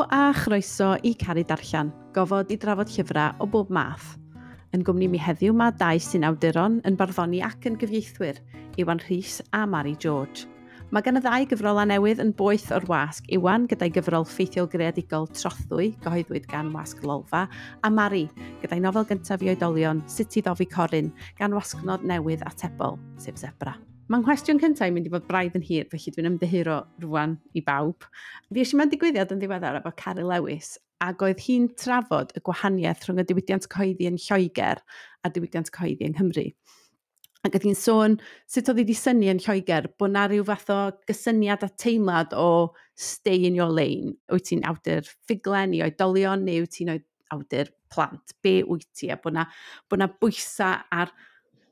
Helo a chroeso i Cari Darllan, gofod i drafod llyfrau o bob math. Yn gwmni mi heddiw mae dau sy'n awduron yn barddoni ac yn gyfieithwyr, Iwan Rhys a Mari George. Mae gan y ddau gyfrolau newydd yn boeth o'r wasg, Iwan gyda'i gyfrol ffeithiol greadigol Trothwy, gyhoeddwyd gan Wasg Lolfa, a Mari gyda'i nofel gyntaf i oedolion Sut i ddofi Corin gan wasgnod newydd atebol, sef Zebra. Mae'n nghwestiwn cyntaf i'n mynd i fod braidd yn hir, felly dwi'n ymddihiro rwan i bawb. Fi eisiau mewn digwyddiad yn ddiweddar efo Cari Lewis, ac oedd hi'n trafod y gwahaniaeth rhwng y diwydiant cyhoeddi yn Lloegr a diwydiant cyhoeddi yng Nghymru. Ac oedd hi'n sôn sut oedd hi wedi syni yn Lloegr bod na rhyw fath o gysyniad a teimlad o stay in your lane. Wyt ti'n awdur ffuglen i oedolion neu wyt ti'n awdur plant? Be wyt ti? A bod na, bod na bwysau ar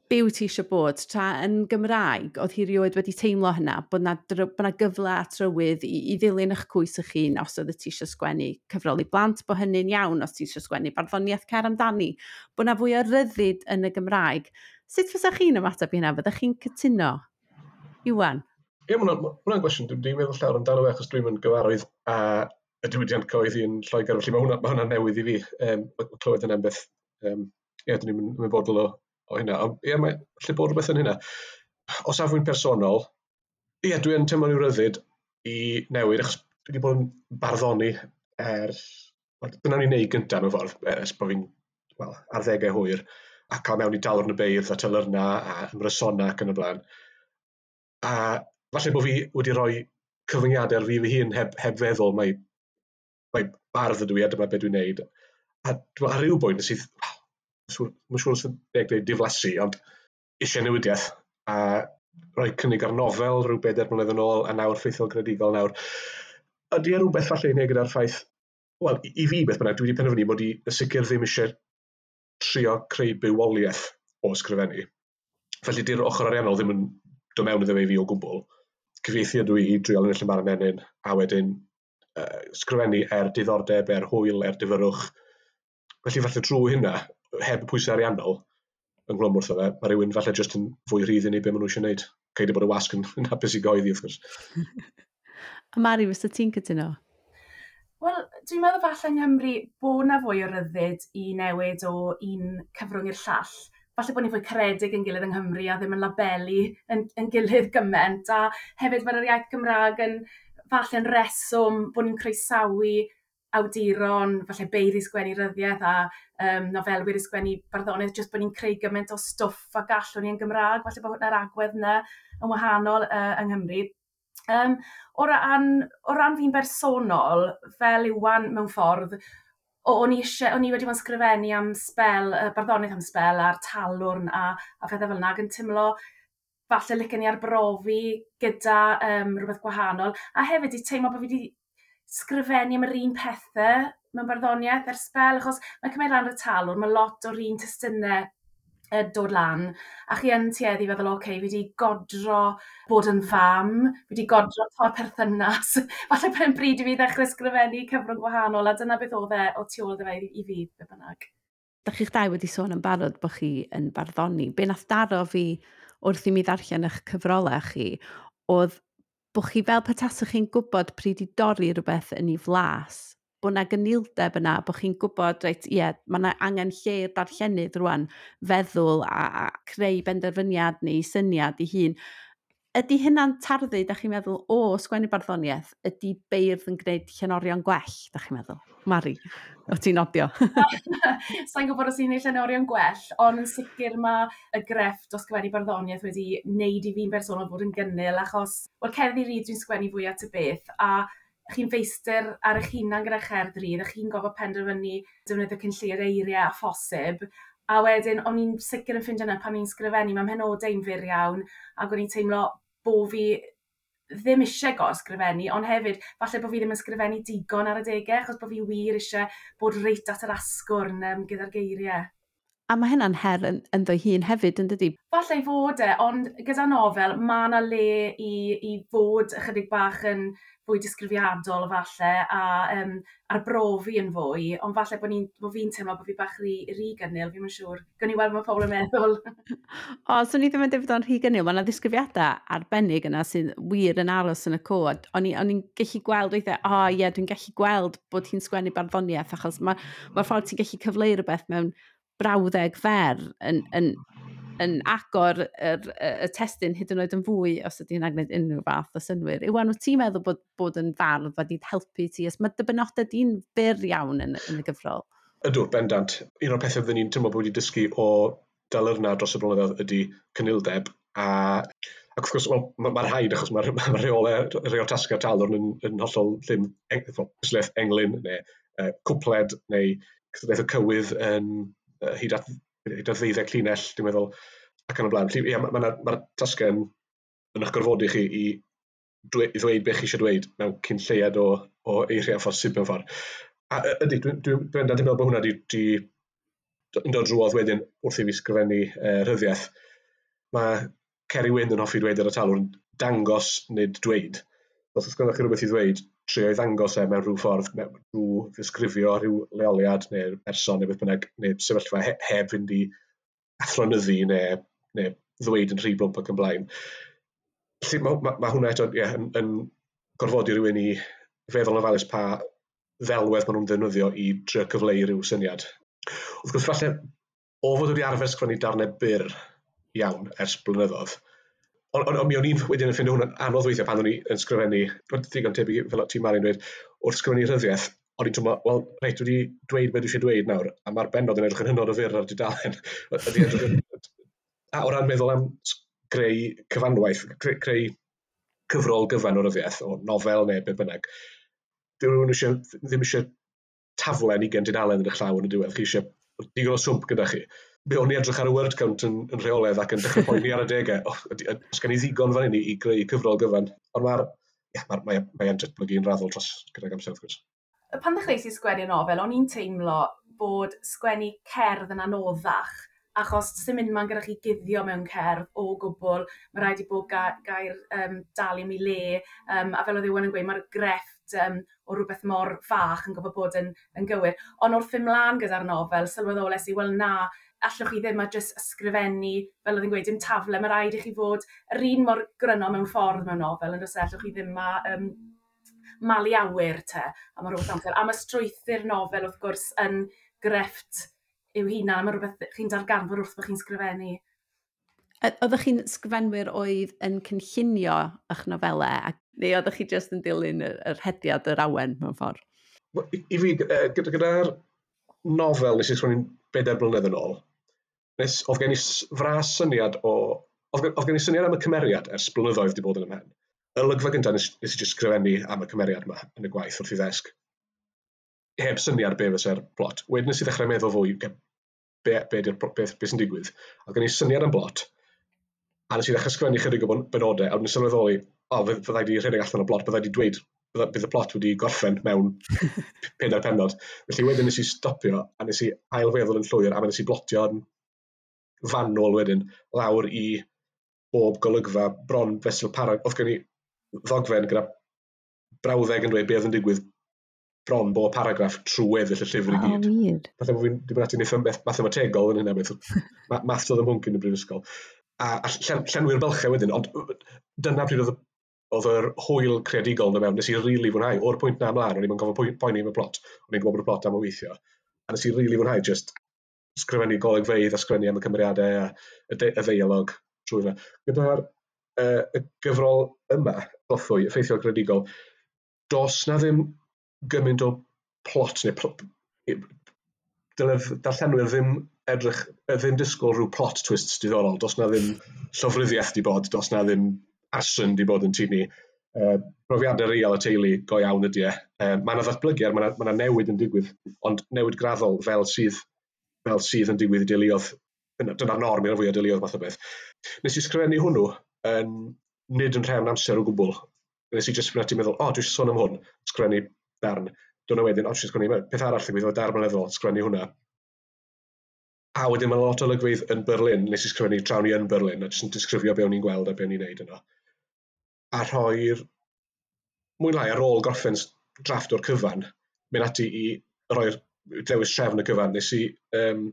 byw ti eisiau bod, tra yn Gymraeg, oedd hi rioed wedi teimlo hynna, bod na, bod na gyfle a trywydd i, i ddilyn eich cwys eich hun, os oedd ti eisiau sgwennu cyfrol i blant, bod hynny'n iawn, os ti eisiau sgwennu barddoniaeth cer amdani, bod na fwy o ryddid yn y Gymraeg. Sut fysa chi'n ymateb i hynna? Fyddech chi'n cytuno? Iwan? Ie, yeah, hwnna'n gwestiwn. Dwi'n dwi meddwl llawer amdano fe, achos dwi'n mynd gyfarwydd a y diwydiant coedd i'n Lloegr, felly mae hwnna, ma hwnna newydd i fi, um, clywed yn embeth. Um, ie, yeah, dwi'n mynd yn o o hynna. Ond ie, mae lle bod rhywbeth yn hynna. O safwyn personol, ie, dwi yn teimlo'n i'w ryddid i newid, achos dwi wedi bod yn barddoni ers... Dyna ni'n neud gyntaf mewn ffordd, e, ers bod fi'n well, arddegau hwyr, a cael mewn i dalwr yn y beirdd a tylyrna a ymrysona ac yn y blaen. A falle bod fi wedi rhoi cyfyngiadau ar fi fy hun heb, heb feddwl, mae, mae bardd ydw i a dyma beth dwi'n neud. A ar rhyw bwynt sydd, mae'n siŵr sy'n deg dweud diflasu, ond eisiau newidiaeth a rhoi cynnig ar nofel rhyw bedair mlynedd yn ôl a nawr ffeithiol gredigol nawr. Ydy e rhywbeth falle i neu gyda'r ffaith, wel, i fi beth bynnag, dwi wedi penderfynu bod i yn sicr ddim eisiau trio creu bywoliaeth o ysgrifennu. Felly di'r ochr ariannol ddim yn dod mewn iddo fe i fi o gwbl. Cyfieithu ydw i i driol yn y Llyfr Menyn a wedyn uh, sgrifennu er diddordeb, er hwyl, er difyrwch. Felly falle trwy hynna, heb y pwysau ariannol yn glwm wrtho fe, mae rhywun falle jyst yn fwy rhydd i ni beth maen nhw eisiau gwneud. Ceid bod y wasg yn, yn hapus i goeddi, wrth gwrs. a Mari, fes y ti'n cytuno? Wel, dwi'n meddwl falle yng Nghymru bod na fwy o ryddid i newid o un cyfrwng i'r llall. Falle bod ni'n fwy caredig yn gilydd yng Nghymru a ddim yn labelu yn, yn gilydd gymaint. A hefyd mae'r iaith Gymraeg yn, falle'n reswm bod ni'n croesawu awduron, falle beiri sgwennu ryddiaeth a um, nofelwyr i sgwennu barddoniaeth, jyst bod ni'n creu gymaint o stwff a gallwn ni yn Gymraeg, falle bod hwnna'r agwedd yna yn wahanol uh, yng Nghymru. Um, o ran, o ran fi'n bersonol, fel Iwan mewn ffordd, o'n i, eisiau, o'n i wedi bod yn sgrifennu am spel, uh, barddoniaeth am spel a'r talwrn a, a phethau fel yna, ac yn tymlo falle licen i arbrofi gyda um, rhywbeth gwahanol, a hefyd i teimlo bod fi wedi sgrifennu am yr un pethau mewn barddoniaeth ers spel, achos mae'n cymryd rhan o'r talwr, mae lot o'r un testynau e, dod lan, a chi yn tueddu feddwl, oce, okay, fi wedi godro bod yn fam, fi wedi godro to'r perthynas, falle pen bryd i fi ddechrau sgrifennu cyfrwng gwahanol, a dyna beth oedd e o tu ôl fe i fi, be bynnag. Da chi'ch dau wedi sôn yn barod bod chi yn barddoni. Be nath daro fi wrth i mi ddarllen eich cyfrolau chi, oedd bod chi fel petaswch chi'n gwybod pryd i dorri rhywbeth yn ei flas, bod yna gynildeb yna, bod chi'n gwybod, reit, ie, yeah, mae yna angen lle darllenydd rwan, feddwl a, a creu benderfyniad neu syniad i hun ydy hynna'n tarddu, da chi'n meddwl, o, sgwennu barddoniaeth, ydy beirdd yn gwneud llenorion gwell, da chi'n meddwl? Mari, o ti'n nodio? Sa'n gwybod os i'n gwneud llenorion gwell, ond yn sicr mae y grefft o sgwennu barddoniaeth wedi wneud i fi'n bersonol fod yn gynnil, achos, wel, cerddi ryd dwi'n sgwennu fwy at y beth, a chi'n feistr ar eich hunan gyda cherddi rydd, a chi'n gofod penderfynu defnyddio cynllir eiriau a phosib, A wedyn, o'n i'n sicr yn ffeindio yna pan i'n sgrifennu, mae'n henodau'n fyr iawn, ac o'n i'n teimlo bod fi ddim eisiau go sgrifennu, ond hefyd, falle bod fi ddim yn sgrifennu digon ar y degau, achos bod fi wir eisiau bod reit at yr asgwrn um, gyda'r geiriau. A mae hynna'n her yn, yn ddoi hun hefyd, yn dydi? Falle i fod e, ond gyda nofel, mae yna le i, i fod ychydig bach yn fwy disgrifiadol falle, a um, arbrofi yn fwy, ond falle bod, ni, bod fi'n teimlo bod fi bach rhy, rhy gynnil, fi'n siŵr. Gwn i weld mae pobl yn meddwl. o, so ni ddim yn dweud o'n rhy gynnil, mae yna ddisgrifiadau arbennig yna sy'n wir yn aros yn y cod. O'n i'n gallu gweld weithiau, o oh, ie, yeah, dwi'n gallu gweld bod hi'n sgwennu barddoniaeth, achos mae'r ma ffordd ti'n gallu cyfleu rhywbeth mewn brawddeg fer yn, hmm. yn, yn agor yr, y testyn hyd yn oed yn fwy os ydy'n agwneud unrhyw fath o synwyr. Iwan, wyt ti'n meddwl bod, bod yn fardd wedi helpu ti? Os mae dy benodau di'n byr iawn yn, yn y gyfrol? Ydw, bendant. Un o'r pethau fydden ni'n tymlo bod wedi dysgu o dalyrna dros y blynyddoedd ydy cynildeb a Ac wrth gwrs, well, mae'r ma rhaid, achos mae'r ma, ma rheolau, rheol tasgau talwr yn, yn hollol ddim eng, englyn neu uh, cwpled neu cysylltiaeth y cywydd yn uh, hyd at, hyd at ddeuddeg llinell, dwi'n meddwl, ac yn y blaen. Felly, ia, mae'r ma, ma, ma tasgen yn eich gorfodi chi i, dwe, ddweud beth chi eisiau dweud mewn cyn lleiad o, o eiriau ffordd mewn ffordd. A ydy, dwi'n dwi, dwi, dwi, meddwl bod hwnna di, di, yn dod drwodd wedyn wrth i fi sgrifennu e, rhyddiaeth. Mae Ceri Wyn yn hoffi dweud ar y talw'n dangos nid dweud. Os oes gyda chi rhywbeth i ddweud, trio i ddangos e mewn rhyw ffordd, mewn rhyw ddisgrifio rhyw leoliad neu person neu beth bynnag, neu sefyllfa he, heb fynd i athlonyddu neu, neu ddweud yn rhy blwmp ac yn blaen. Felly mae ma, ma hwnna eto yeah, yn, yn gorfodi rhywun i feddwl yn ofalus pa ddelwedd maen nhw'n ddefnyddio i trio cyfleu rhyw syniad. Wrth gwrs, falle, o fod wedi arfer sgwennu darnau byr iawn ers blynyddoedd, Ond on, on, mi o'n i'n wedyn yn ffeindio hwn anodd weithio pan o'n i yn sgrifennu, ddigon tebyg fel ti'n Mari'n dweud, wrth sgrifennu rhyddiaeth, o'n i'n teimlo, wel, reit, wedi dweud beth dwi eisiau dweud nawr, a mae'r benod yn edrych yn hynod o fyr ar dudalen. A o ran meddwl am greu cyfanwaith, greu, creu cyfrol gyfan o ryddiaeth, o nofel neu be bynnag, dwi'n rhywun eisiau, ddim eisiau taflen i gen dudalen yn eich llaw yn y diwedd, chi eisiau digon o swmp gyda chi be o'n i edrych ar y word count yn, yn rheolaidd ac yn dechrau poeni ar y degau, oh, os gen i ddigon fan hyn i, i greu cyfrol gyfan. Ond mae'r yeah, mae, mae, mae e'n datblygu yn raddol dros gyda'r amser wrth gwrs. Pan ddechrau i sgwennu nofel, o'n i'n teimlo bod sgwennu cerdd yn anoddach, achos sy'n mynd ma'n gyda chi guddio mewn cerdd o gwbl, mae rhaid i bod ga, gair um, dal i mi le, um, a fel oedd Iwan yn gweud, mae'r grefft um, o rhywbeth mor fach yn gofod bod yn, yn gywir. Ond wrth ymlaen gyda'r nofel, sylweddoles i, wel na, allwch chi ddim a jyst ysgrifennu, fel oedd yn gweud, dim tafle, mae rhaid i chi fod yr un mor gryno mewn ffordd mewn nofel, yn dweud, allwch chi ddim a um, mali awyr te am yr holl amser. A mae strwythu'r nofel, wrth gwrs, yn grefft yw hunan, a mae rhywbeth chi'n darganfod wrth bod chi'n sgrifennu. Oeddech chi'n sgrifenwyr oedd yn cynllunio eich nofelau, neu oeddech chi jyst yn dilyn yr, hediad yr awen mewn ffordd? I, i fi, gyda nofel nes i sgwennu bedair blynedd yn ôl, nes oedd gen i fras syniad o... Oedd, oedd gen i syniad am y cymeriad ers blynyddoedd wedi bod yn ymhen. Y lygfa gyntaf nes, nes i just sgrifennu am y cymeriad yma yn y gwaith wrth i ddesg. Heb syniad be fysa'r blot. Wedyn nes i ddechrau meddwl fwy be, be, be, be, be sy'n digwydd. Oedd gen i syniad am blot, a nes i ddechrau sgrifennu chydig o benodau, a nes i sylweddoli, o, fyddai di rhedeg allan o blot, byddai di dweud bydd y plot wedi gorffen mewn pedair penod. Felly wedyn nes i stopio, a nes i ailfeddwl yn llwyr, a nes i blotio blotio'n fanwl wedyn, lawr i bob golygfa bron fesul parag. Oedd gen i ddogfen gyda brawddeg yn dweud beth yn digwydd bron bob paragraff trwy weddill y llyfr i gyd. Oh, weird. Fatha bod fi'n dibynnu ati'n eithaf mathemategol yn hynny beth. Math oedd ymhwnc yn y brifysgol. A, a llen, llenwi'r bylchau wedyn, ond dyna pryd oedd oedd yr hwyl creadigol na mewn, nes i rili really fwynhau. O'r pwynt na ymlaen, o'n i'n gofod poeni pwy, am y plot, o'n i'n gwybod bod y plot am y weithio. A nes i rili really fwynhau just sgrifennu golygfeidd a sgrifennu am y cymeriadau a y, de, y ddeialog trwy yna. Gyda'r uh, y gyfrol yma, gothwy, effeithiol gredigol, dos na ddim gymaint o plot neu plot, dylai darllenwyr ddim edrych, ddim disgwyl rhyw plot twists diddorol, dos na ddim llofruddiaeth di bod, dos na ddim asyn di bod yn tŷ ni. Uh, profiadau real y teulu go iawn ydy e. Uh, mae yna ddatblygiad, mae yna, mae newid yn digwydd, ond newid graddol fel sydd, fel sydd yn digwydd i deuluodd. Dyna'r norm i'r fwy o deuluodd math o beth. Nes i sgrifennu hwnnw yn nid yn rhan amser o gwbl. Nes i jyst ti'n meddwl, o, oh, dwi eisiau sôn am hwn, sgrifennu darn. Dyna wedyn, o, oh, sgrifennu, peth arall ddigwydd o darn mynyddol, sgrifennu hwnna. A wedyn mae lot o lygfydd yn Berlin, nes i sgrifennu trawn i yn Berlin, a jyst yn disgrifio be o'n i'n gweld a be o'n i'n neud yno a rhoi'r mwy lai ar ôl gorffen drafft o'r cyfan, mynd ati i roi'r dewis trefn y cyfan. Nes i um,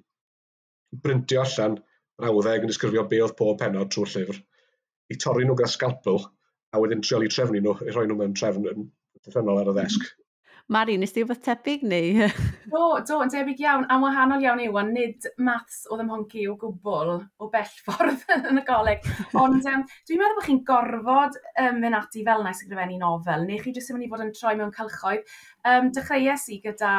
brintio allan rawddeg yn disgrifio be oedd pob penod trwy'r llyfr, i torri nhw gyda scalpel, a wedyn treoli trefnu nhw, i rhoi nhw mewn trefn yn ar y ddesg. Mari, nes ti wbeth tebyg neu? do, do, yn tebyg iawn, am wahanol iawn yw, ond nid maths oedd ym mhonci o gwbl o bell ffordd yn y goleg. Ond um, dwi'n meddwl bod chi'n gorfod um, mynd ati fel yna i sgrifennu nofel, neu chi jyst yn mynd i fod yn troi mewn cylchoedd. Um, dechreuais i gyda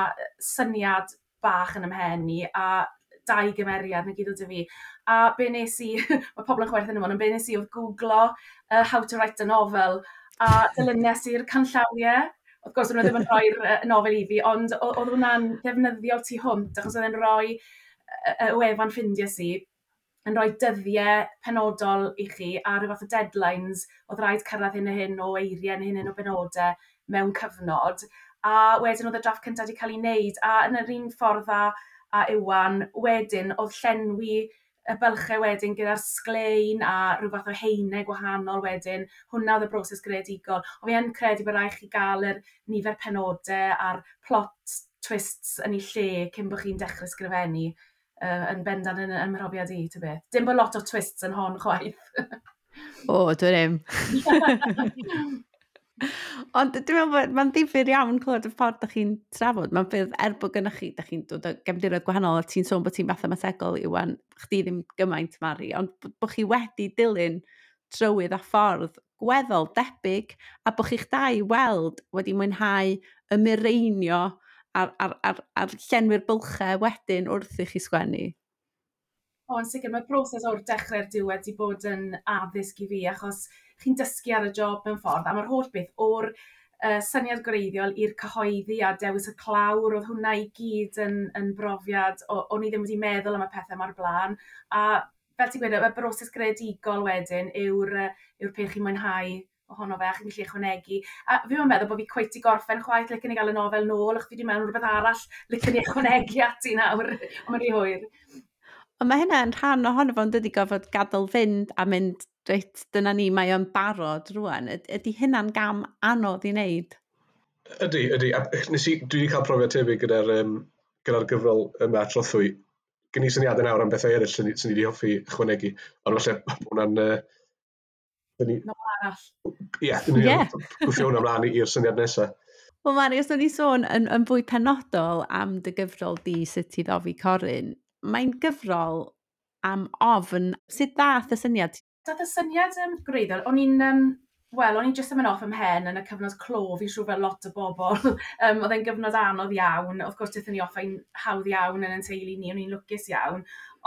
syniad bach yn ymhen i, a dau gymeriad na gyd o dy fi. A be nes i, mae pobl yn chwerthin ymwneud, be nes i oedd googlo uh, how to write a novel a dylunes i'r canllawiau wrth gwrs, nhw ddim yn rhoi'r nofel i fi, ond oedd hwnna'n ddefnyddiol tu hwnt, achos oedd e'n rhoi y wefan ffindio si, yn rhoi dyddiau penodol i chi a rhyw fath o deadlines oedd rhaid cyrraedd hyn a hyn o eiriau neu hyn, hyn o benodau mewn cyfnod. A wedyn oedd y drafft cyntaf wedi cael ei wneud a yn yr un ffordd a, a Iwan wedyn oedd llenwi y bylchau wedyn gyda'r sglein a rhyw fath o heinau gwahanol wedyn, hwnna oedd y broses greadigol. O fi yn credu bod rhaid chi gael yr nifer penodau a'r plot twists yn ei lle cyn bod chi'n dechrau sgrifennu uh, yn bendant yn ymhrofiad i, ty beth. Dim bod lot o twists yn hon chwaith. o, dwi'n ddim. Ond dwi'n meddwl bod mae'n ddifur iawn clywed y ffordd da chi'n trafod. Mae'n ffyrdd er bod gennych chi, da chi'n dod o gefndiroedd gwahanol a ti'n sôn bod ti'n mathemategol i wan, chdi ddim gymaint mari, ond bod chi wedi dilyn trywydd a ffordd gweddol debyg a bod chi'ch dau weld wedi mwynhau y mireinio a'r, ar, ar, ar llenwi'r bylchau wedyn wrth i chi sgwennu. O, yn sicr, mae broses o'r dechrau'r diwedd wedi bod yn addysg i fi, achos chi'n dysgu ar y job mewn ffordd, a mae'r holl beth o'r uh, syniad gwreiddiol i'r cyhoeddi a dewis y clawr, oedd hwnna i gyd yn, yn brofiad, o'n i ddim wedi meddwl am y pethau mae'r blaen, a fel ti'n gweud, y broses gredigol wedyn yw'r yw peth chi'n mwynhau ohono fe, a chi'n gallu ychwanegu. A fi yn meddwl bod fi cweith i gorffen chwaith, licen i gael y nofel nôl, ac fi wedi mewn rhywbeth arall, licen i ychwanegu ati nawr, ond mae'n rhy hwyr. Ond mae hynna yn rhan ohono fo'n dydi gofod gadael fynd a mynd reit, dyna ni, mae o'n barod rwan. Ydy hynna'n gam anodd i wneud? Ydy, ydy. A, nes i, dwi wedi cael profiad tebyg gyda'r um, gyda gyfrol yma trothwy. Gen i syniadau nawr am bethau eraill sy'n ni wedi hoffi ychwanegu, ond falle hwnna'n... Uh, ni... No arall. Ie, yeah, yeah. gwthio hwnna mlaen i'r syniad nesaf. Wel, Mari, os o'n i sôn yn, yn fwy penodol am dy gyfrol di sut i ddofi Corin, mae'n gyfrol am ofn sut ddath y syniad dath y syniad um, gwreiddiol, o'n i'n, um, wel, o'n i'n jyst yn mynd off ym hen yn y cyfnod clo, fi'n siŵr fel lot o bobl. um, oedd e'n gyfnod anodd iawn, of gwrs, daethon ni off ein hawdd iawn yn ein teulu ni, o'n i'n lwcus iawn.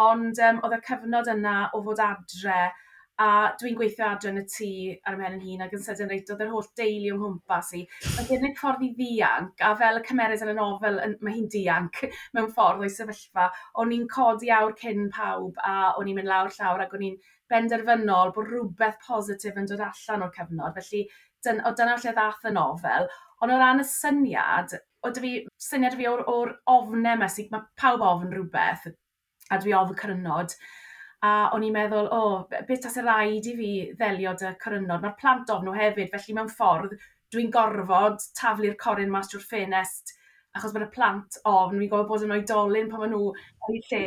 Ond um, oedd y cyfnod yna o fod adre, a dwi'n gweithio adre yn y tŷ ar ymhen yn hun ac yn sydyn reit oedd yr holl deulu o'n hwmpas i. Mae'n gynnig ffordd i ddianc, a fel y cymeryd yn y nofel, mae hi'n dianc mewn ffordd o'i sefyllfa. O'n i'n codi awr cyn pawb a o'n i'n mynd lawr llawr ac o'n i'n benderfynol bod rhywbeth positif yn dod allan o'r cyfnod. Felly, dyn, o dyna lle ddath y nofel. Ond o ran y syniad, o dy fi, syniad fi o'r, or ofnau yma, sy'n mae pawb ofn rhywbeth, a dwi ofn cyrnod. A o'n i'n meddwl, o, oh, beth tas y rhaid i fi ddelio dy cyrnod? Mae'r plant ofn nhw hefyd, felly mewn ffordd, dwi'n gorfod taflu'r corin mas drwy'r ffenest achos bod y plant ofn, oh, fi'n gwybod bod yn oedolyn pan maen nhw yn ei lle.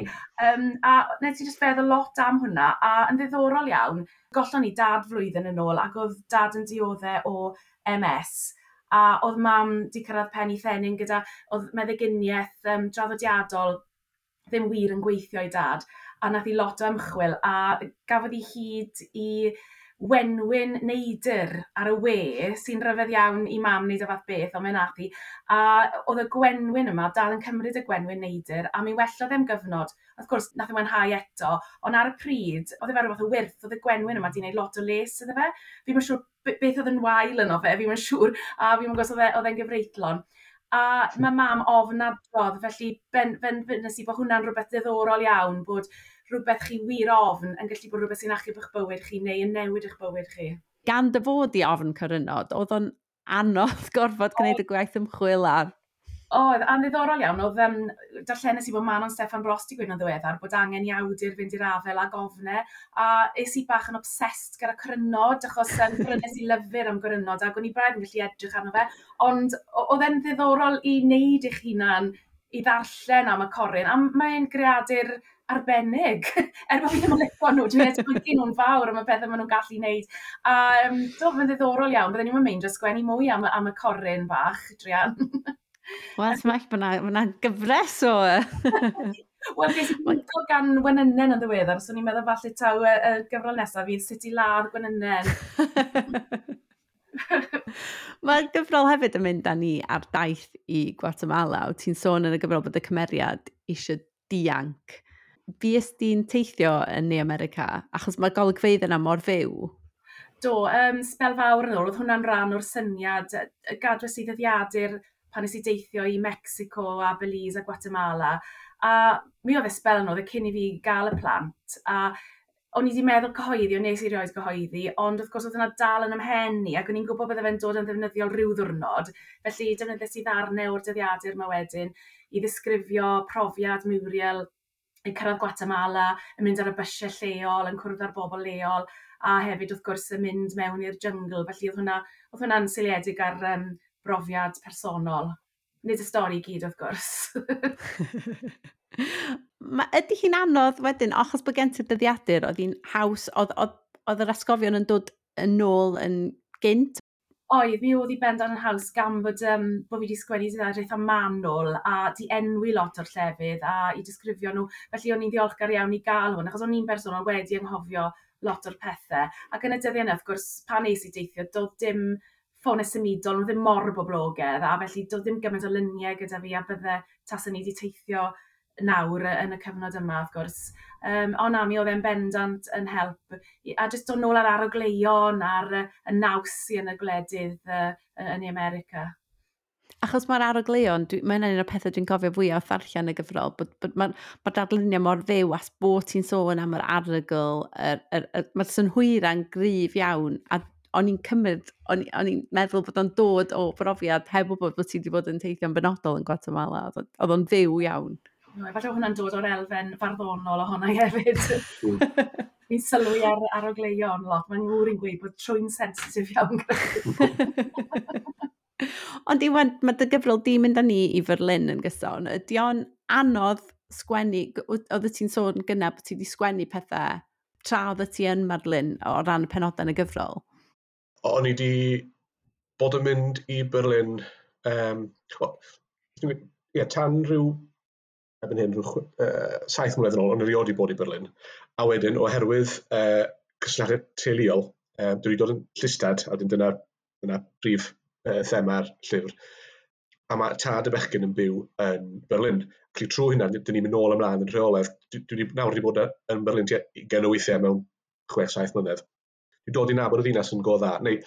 Um, a wnes i just feddwl lot am hwnna, a yn ddiddorol iawn, gollon ni dad flwyddyn yn ôl, ac oedd dad yn dioddau o MS, a oedd mam di cyrraedd pen i thenyn gyda, oedd meddyginiaeth um, draddodiadol ddim wir yn gweithio i dad, a nath i lot o ymchwil, a gafodd i hyd i wenwyn neidr ar y we sy'n rhyfedd iawn i mam wneud o fath beth, ond mae'n athu. A oedd y gwenwyn yma dal yn cymryd y gwenwyn neidr, a mi wellodd e'n gyfnod. Wrth gwrs, nath e mwynhau eto, ond ar y pryd, oedd e fel rhywbeth o wyrth, oedd y gwenwyn yma di wneud lot o les iddo fe. Fi'n mynd siŵr beth oedd yn wael yno fe, fi'n mynd siŵr, a fi'n mynd gwrs e, oedd e'n gyfreitlon. A mae mam ofnadrodd, felly ben, ben, ben, nes i bod hwnna'n rhywbeth ddiddorol iawn, bod rhywbeth chi wir ofn yn gallu bod rhywbeth sy'n achub eich bywyd chi neu yn newid eich bywyd chi? Gan dy fod i ofn cyrynod, oedd o'n anodd gorfod gwneud y gwaith ymchwil ar oedd, a ddiddorol iawn, oedd um, darllenes i bod Manon Stefan Brost i gwneud yn ddiweddar bod angen i awdur fynd i'r afel a gofne, a es i bach yn obsessed gyda crynod, achos um, brynes i lyfr am grynod, ac o'n i braidd yn gallu edrych arno fe, ond oedd e'n ddiddorol i wneud eich hunan i ddarllen am y corin, a mae'n greadur arbennig, er bod fi ddim yn licio nhw, dwi'n edrych nhw'n fawr am y pethau maen nhw'n gallu wneud. A um, do, mae'n ddiddorol iawn, byddwn i'n meindio sgwennu mwy am, am y corin bach, Drian. Wel, ti'n meall bod gyfres o... Wel, ges i'n gwneud gan Wenynen yn ddiweddar, so ni'n meddwl falle taw y, y gyfrol nesaf fydd sut i ladd Wenynen. Mae'r gyfrol hefyd yn mynd â ni ar daith i Guatemala. Wyt ti'n sôn yn y gyfrol bod y cymeriad eisiau dianc. Fi ysdi'n teithio yn Ne America, achos mae golygfeidd yna mor fyw. Do, um, spel fawr yn ôl, oedd hwnna'n rhan o'r syniad, gadwys i ddyddiadur pan nes i deithio i Mexico a Belize a Guatemala. A mi oedd e spel yn oedd e cyn i fi gael y plant. A o'n i wedi meddwl cyhoeddi, o'n nes i rioed cyhoeddi, ond wrth gwrs oedd yna dal yn ymhenni, ac o'n i'n gwybod bydde fe'n dod yn ddefnyddiol rhyw ddwrnod, felly defnyddes i ddarnau o'r dyddiadur yma wedyn i ddisgrifio profiad Muriel yn cyrraedd Guatemala, yn mynd ar y bysiau lleol, yn cwrdd ar bobl leol, a hefyd wrth gwrs yn mynd mewn i'r jyngl, felly oedd hwnna, oedd hwnna'n seiliedig ar um, brofiad personol. Nid y stori gyd, wrth gwrs. ma, ydy hi'n anodd wedyn, achos bod gen ti'r dyddiadur, oedd hi'n haws, oedd, oedd, oedd yr asgofion yn dod yn ôl yn gynt? Oedd, mi oedd hi bendan yn haws gan bod, um, bod fi wedi sgwennu dyddiadaeth am manwl a di enwi lot o'r llefydd a i disgrifio nhw. Felly o'n i'n ddiolchgar iawn i gael hwn, achos o'n i'n berson o'n wedi anghofio lot o'r pethau. Ac yn y dyddiau yna, wrth gwrs, pan eis i deithio, doedd dim ffonau symudol, nhw ddim mor boblogaidd, a felly doedd ddim gymaint o luniau gyda fi a bydde tas o'n i wedi teithio nawr yn y cyfnod yma, wrth gwrs. Um, o na, mi oedd e'n bendant yn help. A jyst dod nôl ar arogleion a'r y naws i yn y gwledydd uh, yn America. Achos mae'r arogleion, mae'n un o'r pethau dwi'n cofio fwy o ddarllen y gyfrol, bod, bod mae'r ma darlunio mor fyw as bod ti'n sôn am yr arogl, er, er, er, mae'r synhwyra'n gryf iawn, a o'n i'n cymryd, o'n i'n meddwl bod o'n dod o brofiad heb wybod bod ti wedi bod yn teithio'n benodol yn Guatemala, oedd o'n fyw iawn. No, efallai hwnna'n dod o'r elfen farddonol ohonau hefyd. Fi'n sylwi ar, ar ogleion lot. Mae'n ngŵr i'n gweud bod trwy'n sensitif iawn Ond iwan, mae dy gyfrol di mynd â ni i Fyrlyn yn gyson. Ydy o'n anodd sgwennu, oedd ti'n sôn gyna bod ti wedi sgwennu pethau tra oedd ti yn Merlin o ran y penodau yn y gyfrol? O'n i wedi bod yn mynd i Berlin um, well, yeah, tan rhyw ebyn hyn, rhyw, uh, saith mlynedd yn ôl, ond erioed i bod i Berlin. A wedyn, oherwydd uh, cysylltiadau teuluol, uh, dwi wedi dod yn llystad, a dyna, dyna brif uh, thema'r llyfr. A mae tad y bechgyn yn byw yn Berlin. Felly trwy hynna, dyn ni'n mynd nôl ymlaen yn rheolaidd. Dwi, dwi nawr wedi bod yn Berlin tua 20 o weithiau mewn 6-7 mlynedd. Dwi'n dod i nabod y ddinas yn go dda. Neu,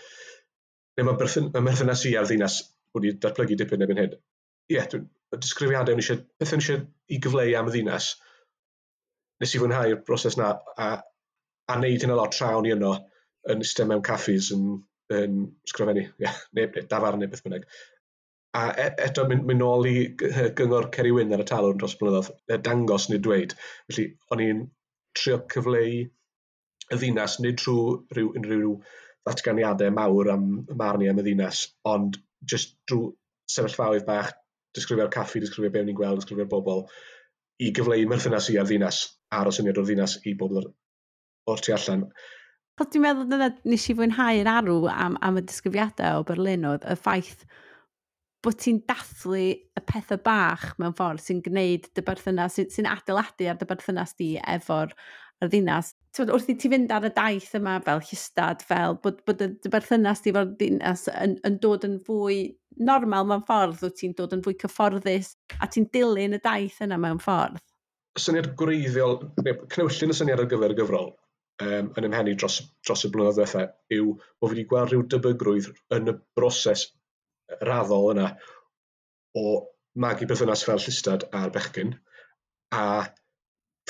neu mae berthyn, berthynas i ar ddinas wedi datblygu dipyn erbyn hyn. Ie, yeah, y disgrifiadau o'n eisiau, beth o'n eisiau i gyfleu am y ddinas, nes i fwynhau'r broses na, a, a wneud hyn a lot tra o'n i yno yn ystod mewn caffis yn, yn sgrifennu, yeah, neu, neu dafar neu beth bynnag. A e, eto mynd, mynd nôl i gyngor Ceri Wyn ar y talwr dros blynyddoedd, dangos neu dweud. Felly, o'n i'n trio cyfleu y ddinas, nid trwy rhyw, unrhyw ddatganiadau mawr am marn i am y ddinas, ond jyst drwy sefyllfaoedd bach disgrifio'r caffi, disgrifio be ni'n gweld, disgrifio'r bobl, i gyfleu merthynas i a'r ddinas, ar o syniad o'r ddinas i bobl o'r, or tu allan. Wel, dwi'n meddwl dyna nes i fwynhau'r arw am, am y disgrifiadau o Berlin oedd y ffaith bod ti'n dathlu y pethau bach mewn ffordd sy'n gwneud dy berthynas, sy'n sy adeiladu ar dy berthynas di efo'r y ddinas. Tywed, wrth i ti fynd ar y daith yma fel hystad, fel bod, bod y berthynas di efo'r ddinas yn, yn dod yn fwy normal mewn ffordd, wyt ti'n dod yn fwy cyfforddus a ti'n dilyn y daith yna mewn ffordd? Y syniad gwreiddiol, cnewllun y syniad ar gyfer y gyfrol um, yn ymhenni dros, dros y blynyddoedd diwethaf yw bod fi wedi gweld rhyw dybygrwydd yn y broses raddol yna o magu berthynas fel llystad a'r bechgyn a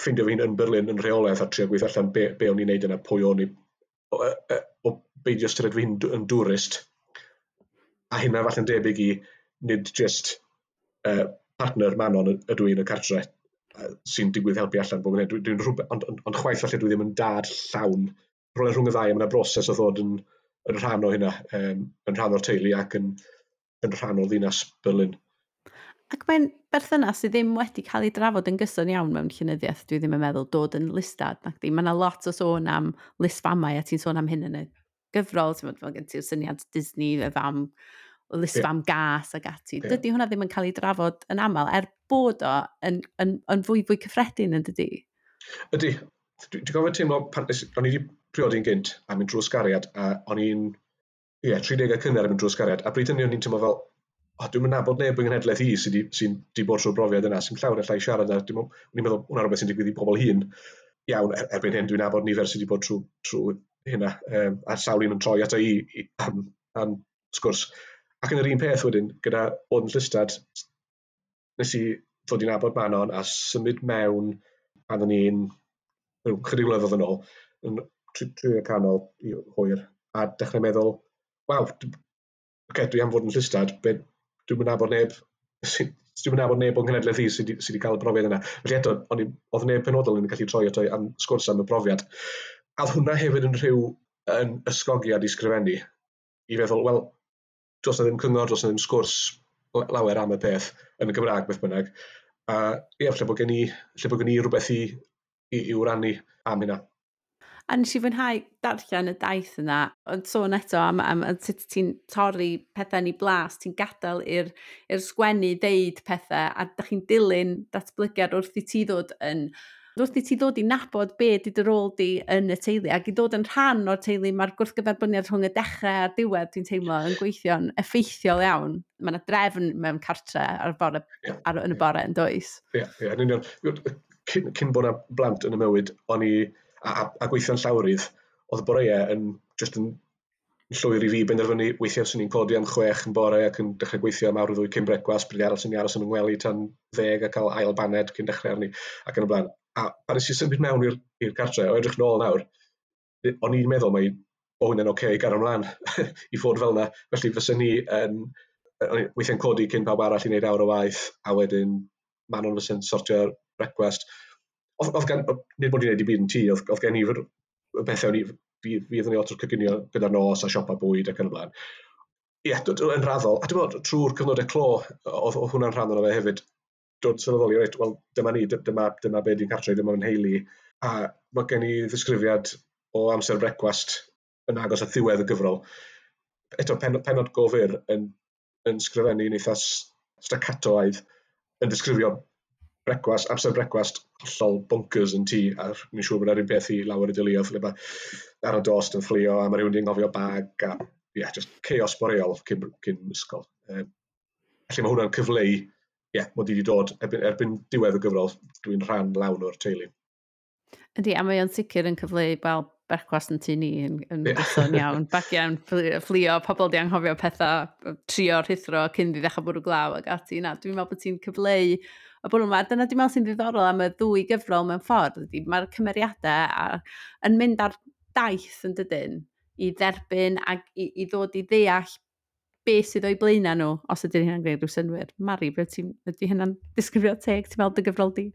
ffeindio fi'n yn Berlin yn rheolaeth a trio gweithio allan be, be o'n i'n neud yna, pwy o'n i, o, o, o beidio ystyried fi'n yn dwrist a hynna falle'n debyg i nid just uh, partner Manon ydw i yn y cartre sy'n digwydd helpu allan bob hynny. Dwi'n dwi, rhywbeth, ond, ond, ond chwaith falle dwi ddim yn dad llawn. Rwy'n rhwng y ddau, mae yna broses o ddod yn, yn rhan o hynna, um, yn rhan o'r teulu ac yn, yn rhan o ddinas Berlin. Ac mae'n berthynas sydd ddim wedi cael ei drafod yn gyson iawn mewn llynyddiaeth, dwi ddim yn meddwl dod yn listad. Mae yna lot o sôn am listfamau a ti'n sôn am hyn yn y gyfrol, ti'n meddwl, gen ti'r syniad Disney efo am o lisb yeah. gas ag ati. Yeah. Dydy hwnna ddim yn cael ei drafod yn aml, er bod o yn, yn, yn fwy fwy cyffredin yn dydy? Ydy. Dwi'n gofio teimlo, pan, o'n i wedi priodi'n gynt a mynd drwy sgariad, a o'n i'n, ie, yeah, 30 cynnar yn mynd drwy sgariad, a bryd hynny o'n i'n teimlo fel, o, dwi'n mynd nabod neb yng Nghenedlaeth i sy'n sy di bod trwy'r brofiad yna, sy'n llawer allai siarad, a dwi'n meddwl, hwnna rhywbeth sy'n digwydd i bobl hun. Iawn, er, erbyn hyn, dwi'n nabod nifer sy'n di bod trwy, trwy hynna, um, a sawl un yn troi ato i, i am, am sgwrs. Ac yn yr un peth wedyn, gyda bod yn llystad, nes i ddod i'n abod Manon a symud mewn pan o'n i'n chydig flynyddoedd yn ôl, yn tri, y canol i hwyr, a dechrau meddwl, waw, okay, dwi am fod yn llystad, be, dwi'n mynd abod neb, dwi'n mynd abod neb o'n genedlaeth i sydd wedi cael y brofiad yna. Felly eto, oedd neb penodol yn gallu troi ato am sgwrs am y brofiad a hwnna hefyd yn rhyw yn ysgogiad i sgrifennu. I feddwl, wel, dros na ddim cyngor, dros na ddim sgwrs lawer am y peth yn y Gymraeg, beth bynnag. A ie, lle bod gen i, lle bod gen i rhywbeth i, i, i wrannu am hynna. A nes i fwynhau darllen y daith yna, ond sôn eto am, am, am sut ti'n torri pethau ni blas, ti'n gadael i'r sgwennu ddeud pethau, a da chi'n dilyn datblygiad wrth i ti ddod yn Wrth i ti ddod i nabod be di dy rôl di yn y teulu ac i ddod yn rhan o'r teulu mae'r gwrthgyferbyniad rhwng y dechrau a'r diwedd dwi'n teimlo yn gweithio'n effeithiol iawn. Mae yna drefn mewn cartre ar bore, yeah, ar, yn y bore yn does. Ie, yeah, yeah, yn union. Cyn, cyn bod yna blant yn y mywyd, o'n i a, a, a gweithio'n llawrydd, oedd boreau yn just yn llwyr i fi benderfynu weithiau sy'n ni'n codi am chwech yn bore ac yn dechrau gweithio am awr i ddwy cyn brecwast, bryd arall 'swn i'n aros yn 'y tan ddeg a cael ail baned cyn dechrau arni ac yn y blaen. A pan nes i symud mewn i'r cartre, o edrych nôl nawr, o'n i'n meddwl mai o hwnna'n oce okay, i gario ymlaen i fod fel yna. Felly fysa ni yn, weithiau'n codi cyn pawb arall i wneud awr o waith, a wedyn Manon fysa'n sortio'r brecwast. Oedd, gan, nid bod i'n gwneud i byd yn tŷ, oedd, oedd gen i bethau o'n i fydd ni lot o'r cyginio gyda'r nos a siopa bwyd ac yn y blaen. Ie, yn raddol. A dwi'n meddwl, trwy'r cyfnodau clo, oedd, hwnna'n rhan o'n fe hefyd, dod sylweddoli, reit, wel, dyma ni, dyma, dyma be di'n cartre, dyma yn heili. A mae gen i ddisgrifiad o amser brecwast yn agos a ddiwedd y gyfrol. Eto, pen, penod gofyr yn, yn sgrifennu'n eitha staccatoaidd yn disgrifio brecwast, amser brecwast hollol bonkers yn tŷ, a mi'n siŵr bod yr un beth i lawer y diluodd, lle mae ar y dost yn fflio, a mae rhywun wedi anghofio bag, a ie, yeah, just chaos boreol cyn, cyn ysgol. Um, felly mae hwnna'n cyfleu, ie, yeah, mod i wedi dod erbyn, erbyn diwedd y gyfrol, dwi'n rhan lawn o'r teulu. Ydy, a mae o'n sicr yn cyfleu, wel, berchwas yn tu ni yn, yn yeah. gyson iawn. Bac iawn, fflio, pobl di anghofio pethau, trio rhithro cyn i ddechrau bwrw glaw ac ati. Na, dwi'n meddwl bod ti'n cyfleu y bwrw yma. Dyna dwi'n meddwl sy'n ddiddorol am y ddwy gyfrol mewn ffordd. Mae'r cymeriadau a, yn mynd ar daith yn dydyn i dderbyn ac i, i ddod i ddeall beth sydd o'i blaenau nhw, os ydy hynna'n gwneud rhyw synwyr. Mari, ydy hynna'n disgrifio teg, ti'n meddwl dy gyfrol di?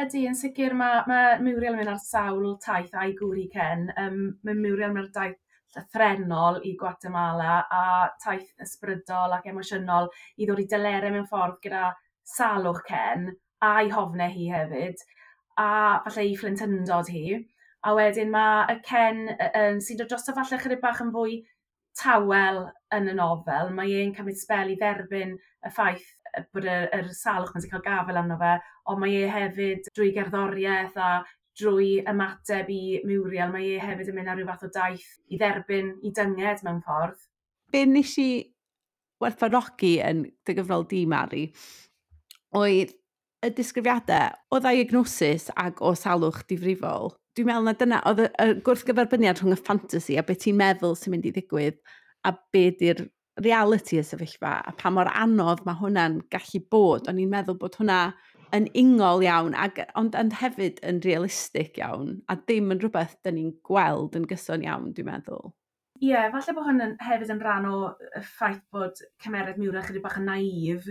Ydy, yn sicr mae ma Muriel yn mynd ar sawl taith a'i gwri Ken. Um, mae Muriel yn mynd ar daith llythrenol i Guatemala a taith ysbrydol ac emosiynol i ddod i dylerau mewn ffordd gyda salwch Cen a'i hofne hi hefyd a falle i fflintyndod hi. A wedyn mae y Ken um, sy'n dod dros o falle chydig bach yn fwy tawel yn y nofel. Mae e'n cymryd spel i dderbyn y ffaith bod yr, yr salwch mae'n cael gafel arno fe, ond mae e hefyd drwy gerddoriaeth a drwy ymateb i Muriel, mae e hefyd yn mynd ar rhyw fath o daith i dderbyn i dynged mewn ffordd. Be nes i werthfarogi yn dy gyfrol di, Mari, oedd y disgrifiadau, o ddiagnosis agnosis ag o salwch difrifol. Dwi'n meddwl na dyna, oedd y gwrthgyferbyniad rhwng y fantasy a beth ti'n meddwl sy'n mynd i ddigwydd a be di'r reality y sefyllfa a pa mor anodd mae hwnna'n gallu bod. O'n i'n meddwl bod hwnna yn ingol iawn, ag, ond yn hefyd yn realistig iawn, a ddim yn rhywbeth dyn ni'n gweld yn gyson iawn, dwi'n meddwl. Ie, yeah, falle bod hwn hefyd yn rhan o y ffaith bod cymeriad miwrach ydy bach yn naif,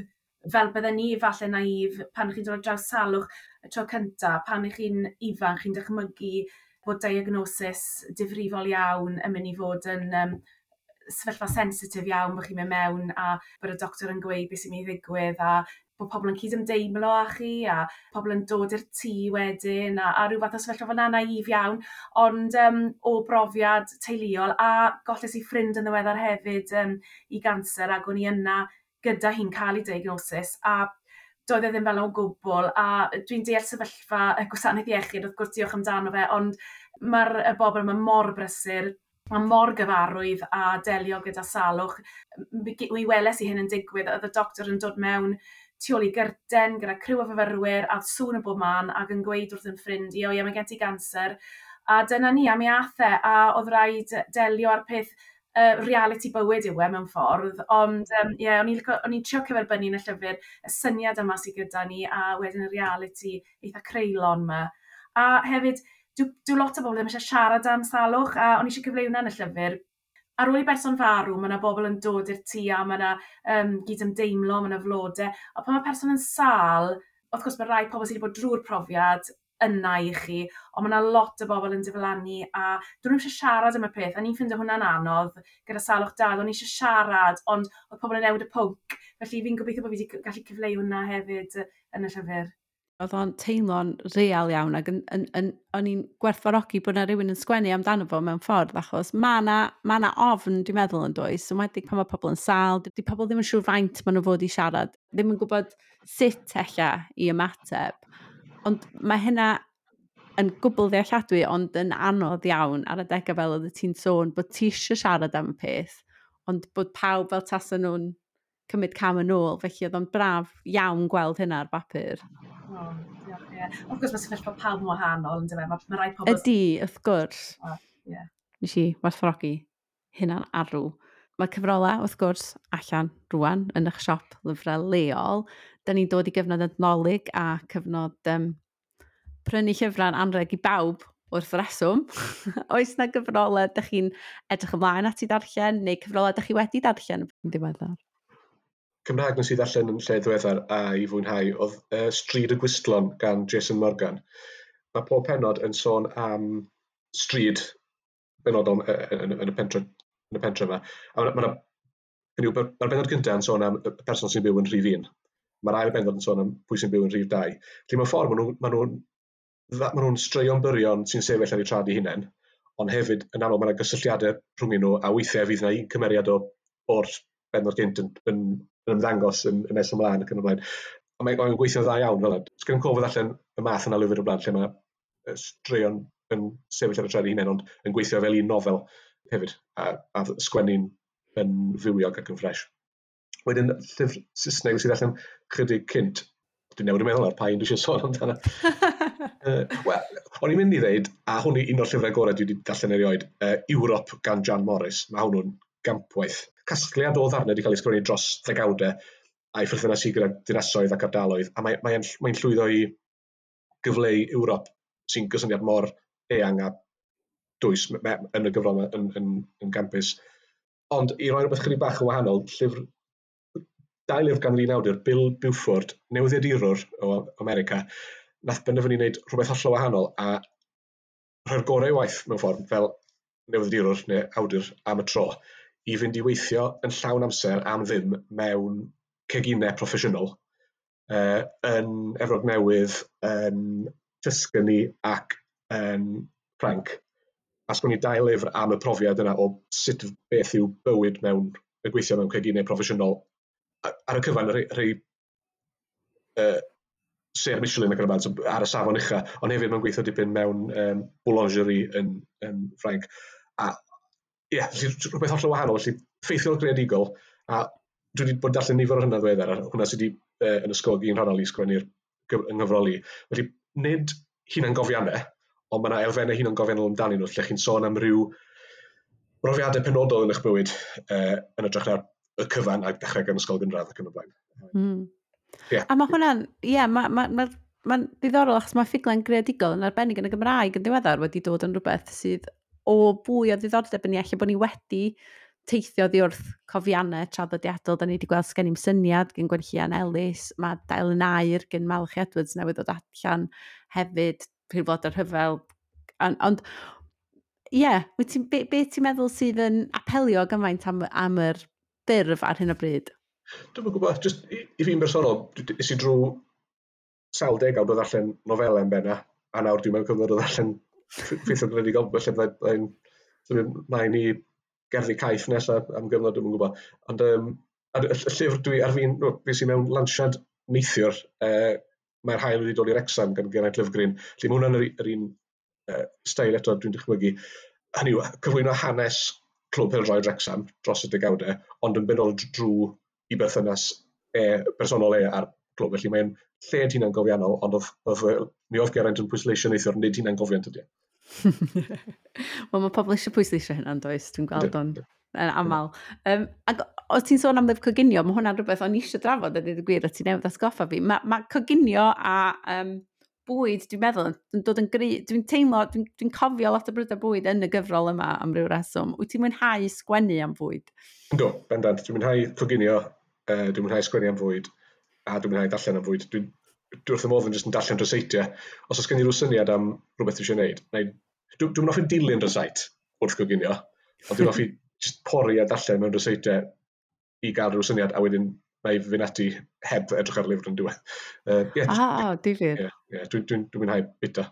fel bydden ni falle naif pan chi'n dod draws salwch y tro cyntaf, pan ych chi'n ifanc, chi'n dychmygu bod diagnosis difrifol iawn yn mynd i fod yn um, sefyllfa sensitif iawn bod chi'n mynd mewn a bod y doctor yn gweud beth sy'n mynd i ddigwydd a bod pobl yn cydymdeimlo â chi a pobl yn dod i'r tŷ wedyn a, a rhyw fath o sefyllfa fel naif iawn. Ond um, o brofiad teuluol a golles i ffrind yn ddiweddar hefyd um, i ganser ac o'n i yna gyda hi'n cael ei diagnosis a doedd e ddim fel o gwbl a dwi'n deall sefyllfa y gwasanaeth iechyd wrth gwrs diolch amdano fe ond mae'r bobl yma mor brysur a mor gyfarwydd a delio gyda salwch. Mi weles i hyn yn digwydd, oedd y doctor yn dod mewn tu ôl i gyrten gyda criw o fyfyrwyr a sŵn y bob man ac yn gweud wrth yn ffrind i, o ie, mae gen ti ganser. A dyna ni, am mi athau e, a oedd rhaid delio ar peth uh, reality bywyd yw e mewn ffordd, ond um, yeah, o'n i'n trio cyferbynnu yn y llyfr y syniad yma sydd gyda ni a wedyn y reality eitha creulon yma. A hefyd, dw, lot o bobl ddim eisiau siarad am salwch a o'n i eisiau cyfleu yn y llyfr. Ar ôl i berson farw, mae yna bobl yn dod i'r tŷ a mae yna um, gyd ymdeimlo, mae yna flodau. A pan mae person yn sal, wrth gwrs mae rai pobl sydd wedi bod drwy'r profiad yna i chi, ond mae yna lot o bobl yn diflannu a dwi'n eisiau siarad am y peth, a ni'n ffeindio hwnna'n anodd gyda salwch dad, o'n eisiau siarad, ond oedd pobl yn newid y pwnc, felly fi'n gobeithio bod fi wedi gallu cyfleu hwnna hefyd yn y llyfr. Oedd o'n teimlo'n real iawn ac o'n i'n gwerthfarogi bod yna rhywun yn sgwennu amdano fo mewn ffordd achos mae yna ma ofn dwi'n meddwl yn does, yn wedi pan mae pobl yn sal, di pobl ddim yn siŵr faint maen nhw fod i siarad, ddim yn gwybod sut ella i ymateb Ond mae hynna yn gwbl ddealladwy, ond yn anodd iawn ar y degau fel oedd ti'n sôn bod ti eisiau siarad am y peth, ond bod pawb fel tasen nhw'n cymryd cam yn ôl, felly oedd o'n braf iawn gweld hynna ar bapur. Oh, yeah, yeah. Wrth gwrs, mae sefyllfa pawb yn wahanol, ynddo fe? Mae, mae rai pobl... Ydy, wrth gwrs. Oh, yeah. Nes i werthfrogi hynna'n arw. Mae cyfrolau, wrth gwrs, allan rwan yn eich siop lyfrau leol da ni'n dod i gyfnod adnolig a cyfnod um, prynu llyfrau'n anreg i bawb wrth reswm. Oes na gyfrolau ydych chi'n edrych ymlaen at i darllen neu cyfrolau ydych chi wedi darllen yn diweddar? Cymraeg nes i ddarllen yn lle ddiweddar a i fwynhau oedd uh, Stryd y Gwistlon gan Jason Morgan. Mae pob penod yn sôn am stryd benodol yn, yn, y pentre, yn y pentre yma. A mae ma, ma ma benod gyntaf yn sôn am y person sy'n byw yn rhif un mae'r ail bennod yn sôn am pwy sy'n byw yn rhif dau. Felly mewn ffordd, maen nhw'n ma nhw, ma nhw straeon byrion sy'n sefyll ar eu trad eu hunain, ond hefyd yn aml mae yna gysylltiadau rhwng nhw, a weithiau fydd yna un cymeriad o, o'r bennod gynt yn, yn, yn ymddangos yn, yn nes ymlaen ac yn ymlaen. blaen. A mae'n mae gweithio'n dda iawn fel yna. Sgen cofod allan y math yna lyfr o blaen lle mae straeon yn sefyll ar y trad hunain, ond yn gweithio fel un nofel hefyd, a, a sgwennu'n yn fywiog ac yn ffres. Wedyn llyfr Saesneg sydd allan chydig cynt. Dwi'n newid yn meddwl ar pa un dwi eisiau sôn amdano. uh, Wel, o'n i'n mynd i ddeud, a hwn i un o'r llyfrau gorau dwi wedi darllen erioed, uh, Europe gan Jan Morris. Mae hwnnw'n gampwaith. Casgliad o ddarnau wedi cael ei sgwennu dros ddegawdau a'i ffyrthynas i gyda dinasoedd ac ardaloedd, a mae'n mae, mae, llwyddo i gyfleu Ewrop sy'n gysyniad mor eang a dwys yn y gyfrol yn, yn, yn, yn gampus. Ond i roi rhywbeth chydig bach yn wahanol, llyfr dailwr gan un awdur, Bill Buford, newyddiadurwr o America, nath benderfynu wneud rhywbeth hollol wahanol a rhoi'r gorau waith mewn ffordd fel newyddiadurwr neu awdur am y tro i fynd i weithio yn llawn amser am ddim mewn ceginau proffesiynol uh, yn Efrog Newydd, yn Tuscany ac yn Ffranc. A sgwn i dau lyfr am y profiad yna o sut beth yw bywyd mewn y gweithio mewn ceginau proffesiynol ar y cyfan, rhai, rhai uh, sef Michelin ac yn y bant, ar y safon ucha, ond hefyd mae'n gweithio dipyn mewn um, boulangerie yn, yn Ffrainc. A ie, yeah, rhywbeth hollol wahanol, felly ffeithiol greadigol, a dwi wedi bod darllen nifer o hynna ddweddar, a hwnna sydd wedi uh, yn ysgogi yn rhanol i sgwennu'r nghyfroli. Felly, nid hunan gofiannau, ond mae yna elfennau hunan gofiannol amdanyn nhw, lle chi'n sôn am ryw brofiadau penodol yn eich bywyd uh, yn ytrach na'r y cyfan a dechrau gan ysgol gynradd ac yn y blaen. Mm. Yeah. A mae hwnna'n, ie, yeah, mae'n ma, ma, ma, ma ddiddorol achos mae ffuglen greadigol yn arbennig yn y Gymraeg yn diweddar wedi dod yn rhywbeth sydd o bwy o ddiddordeb yn ni, allai bod ni wedi teithio ddi wrth cofiannau traddodiadol. Da ni wedi gweld sgen i'n syniad gen Gwenllian Ellis, mae Dael yn Air gen Malch Edwards newydd ddod allan hefyd, priflod yr hyfel. Ond, ond ie, yeah, be, be ti'n meddwl sydd yn apelio gymaint am, am yr ffurf ar hyn o bryd? Dwi'n gwybod, just i, i fi'n bersonol, is i drwy sawl deg awd o ddarllen nofelau yn benna, a nawr dwi'n meddwl cyfnod o ddarllen ffeithio gwneud i gofio, lle byddai'n mae'n i gerddi caeth nesaf am gyfnod, dwi'n gwybod. Ond um, y, llyfr dwi ar fi'n, fi sy'n mewn lansiad neithiwr, uh, mae'r hael wedi dod i'r exam gan Geraint Lyfgrin, lle mae hwnna'n yr, yr un uh, stael eto dwi'n dychmygu. Hynny yw, cyflwyno hanes Clwb Pêl-droed Wrexham dros y degawdau, ond yn benod drwy i berthynas e, personol e a'r clwb. Felly mae'n lle yn hunan gofiannol, ond oedd, oedd mi oedd Geraint yn pwysleisio neithio'r nid hunan gofiant ydy. E. Wel, mae pobl eisiau pwysleisio hynna'n does, dwi'n gweld o'n yn aml. Um, ac os ti'n sôn am ddef coginio, mae hwnna'n rhywbeth o'n eisiau drafod a dweud y gwir o ti newydd atgoffa fi. Mae ma coginio a um, bwyd, dwi'n meddwl, yn dod yn gry... Dwi'n teimlo, dwi'n dwi, cofio lot o brydau bwyd yn y gyfrol yma am ryw reswm. Wyt ti'n mwynhau sgwennu am fwyd? Do, bendant. Dwi'n mwynhau coginio, uh, dwi'n mwynhau sgwennu am fwyd, a dwi'n mwynhau darllen am fwyd. Dwi'n dwi wrth y modd yn jyst yn darllen ryseidiau. Os oes gen i rhyw syniad am rhywbeth eisiau gwneud. Dwi'n dwi offi dilyn ryseit wrth goginio, ond dwi'n offi just pori a darllen mewn ryseidiau i gael rhyw syniad, a wedyn mae fy ati heb edrych ar lyfr yn diwedd. Uh, yeah, ah, difyr. Yeah yeah, dwi'n dwi, dwi mwynhau bita.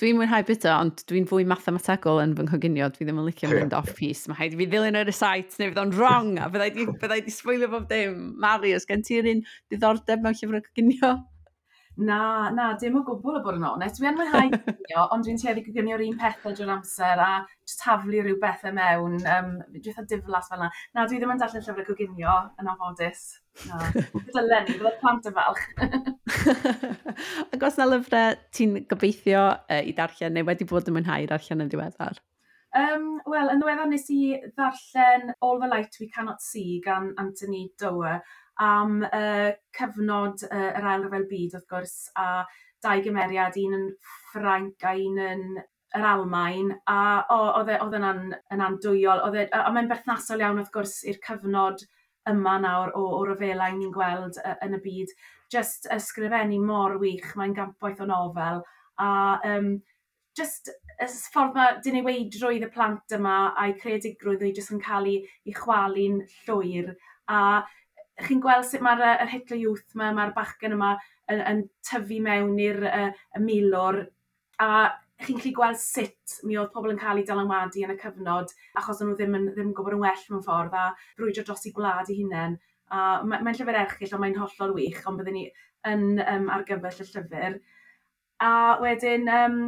dwi'n mwynhau bita, ond dwi'n fwy mathemategol yn fy nghyginio. Dwi ddim yn licio mynd off piece. Mae haid i fi ddilyn ar y site neu fydd o'n wrong a byddai di, byddai di sfwylio bob dim. Marius, gen ti'r un diddordeb mewn llyfr o cyginio? Na, na, dim o gwbl o bod yn onest. Dwi yn mwynhau gwnio, ond dwi'n tueddu gwnio'r un pethau drwy'r amser a just taflu rhyw bethau mewn, um, dwi'n eitha diflas fel yna. Na, dwi ddim yn darllen llyfrau coginio yn anffodus. Na, dylen ni, byddai'r plant yn falch. Ac os na lyfrau ti'n gobeithio uh, i darllen neu wedi bod yn mwynhau i darllen yn ddiweddar? Um, Wel, yn ddiweddar nes i ddarllen All the Light We Cannot See gan Anthony Dower am uh, cyfnod uh, yr ail ryfel byd wrth gwrs a dau gymeriad, un yn Ffrainc a un yn yr Almain a oedd e, yna'n yn andwyol, oedd e, a, a mae'n berthnasol iawn wrth gwrs i'r cyfnod yma nawr o, o ryfelau ni'n gweld uh, yn y byd. Just ysgrifennu mor wych, mae'n gampoeth o nofel a um, just y ffordd mae dineweidrwydd y plant yma a'i creadigrwydd nhw jyst yn cael ei, ei chwalu'n llwyr a chi'n gweld sut mae'r uh, Hitler Youth yma, mae'r bachgen yma yn, yn tyfu mewn i'r uh, milwr a chi'n gallu gweld sut mi oedd pobl yn cael ei dylanwadu yn y cyfnod achos nhw ddim yn, ddim yn gwybod yn well mewn ffordd a brwydro dros i gwlad i hunain. A mae'n mae llyfr erchill ond mae'n hollol wych ond byddwn ni yn um, argyfell y llyfr. A wedyn um,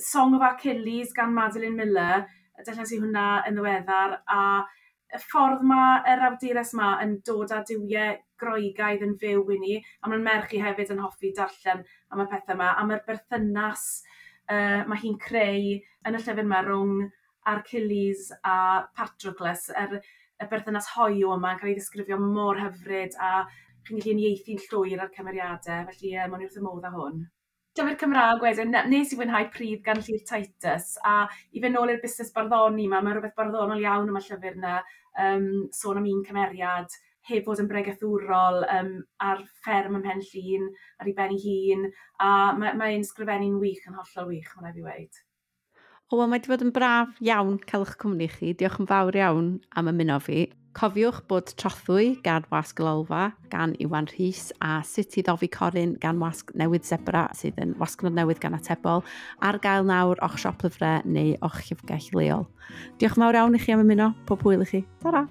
Song of Achilles gan Madeline Miller, dylla si hwnna yn ddiweddar a y ffordd mae yr awdures yma yn dod â diwiau groegaidd yn fyw i ni, a mae'n merch i hefyd yn hoffi darllen am y pethau yma, a mae'r berthynas uh, mae hi'n creu yn y llyfr yma rhwng Archilles a Patroclus, er, y berthynas hoiw yma yn cael ei ddisgrifio mor hyfryd a chi'n gallu unieithu'n llwyr ar cymeriadau, felly uh, mae'n wrth y modd â hwn. Dyma'r Cymraeg wedyn, nes i fwynhau pryd gan Llyr Titus, a i fynd nôl i'r busnes barddoni yma, mae rhywbeth barddonol iawn yma llyfr yna, um, sôn am un cymeriad, heb fod yn bregethwrol um, ar fferm ymhen llun, ar ei ben ei hun, a mae'n mae sgrifennu'n wych yn hollol wych, mae'n ei fi weid. O, wel, mae wedi bod yn braf iawn cael eich cwmni chi. Diolch yn fawr iawn am ymuno fi. Cofiwch bod Trothwy gan Wasg Lolfa gan Iwan Rhys a Sut i Ddofi Corin gan Wasg Newydd Zebra sydd yn wasgnod newydd gan atebol ar gael nawr o'ch siop lyfrau neu o'ch llyfgell leol. Diolch mawr iawn i chi am ymuno, pob hwyl i chi. Tara!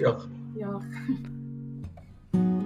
Diolch. Diolch.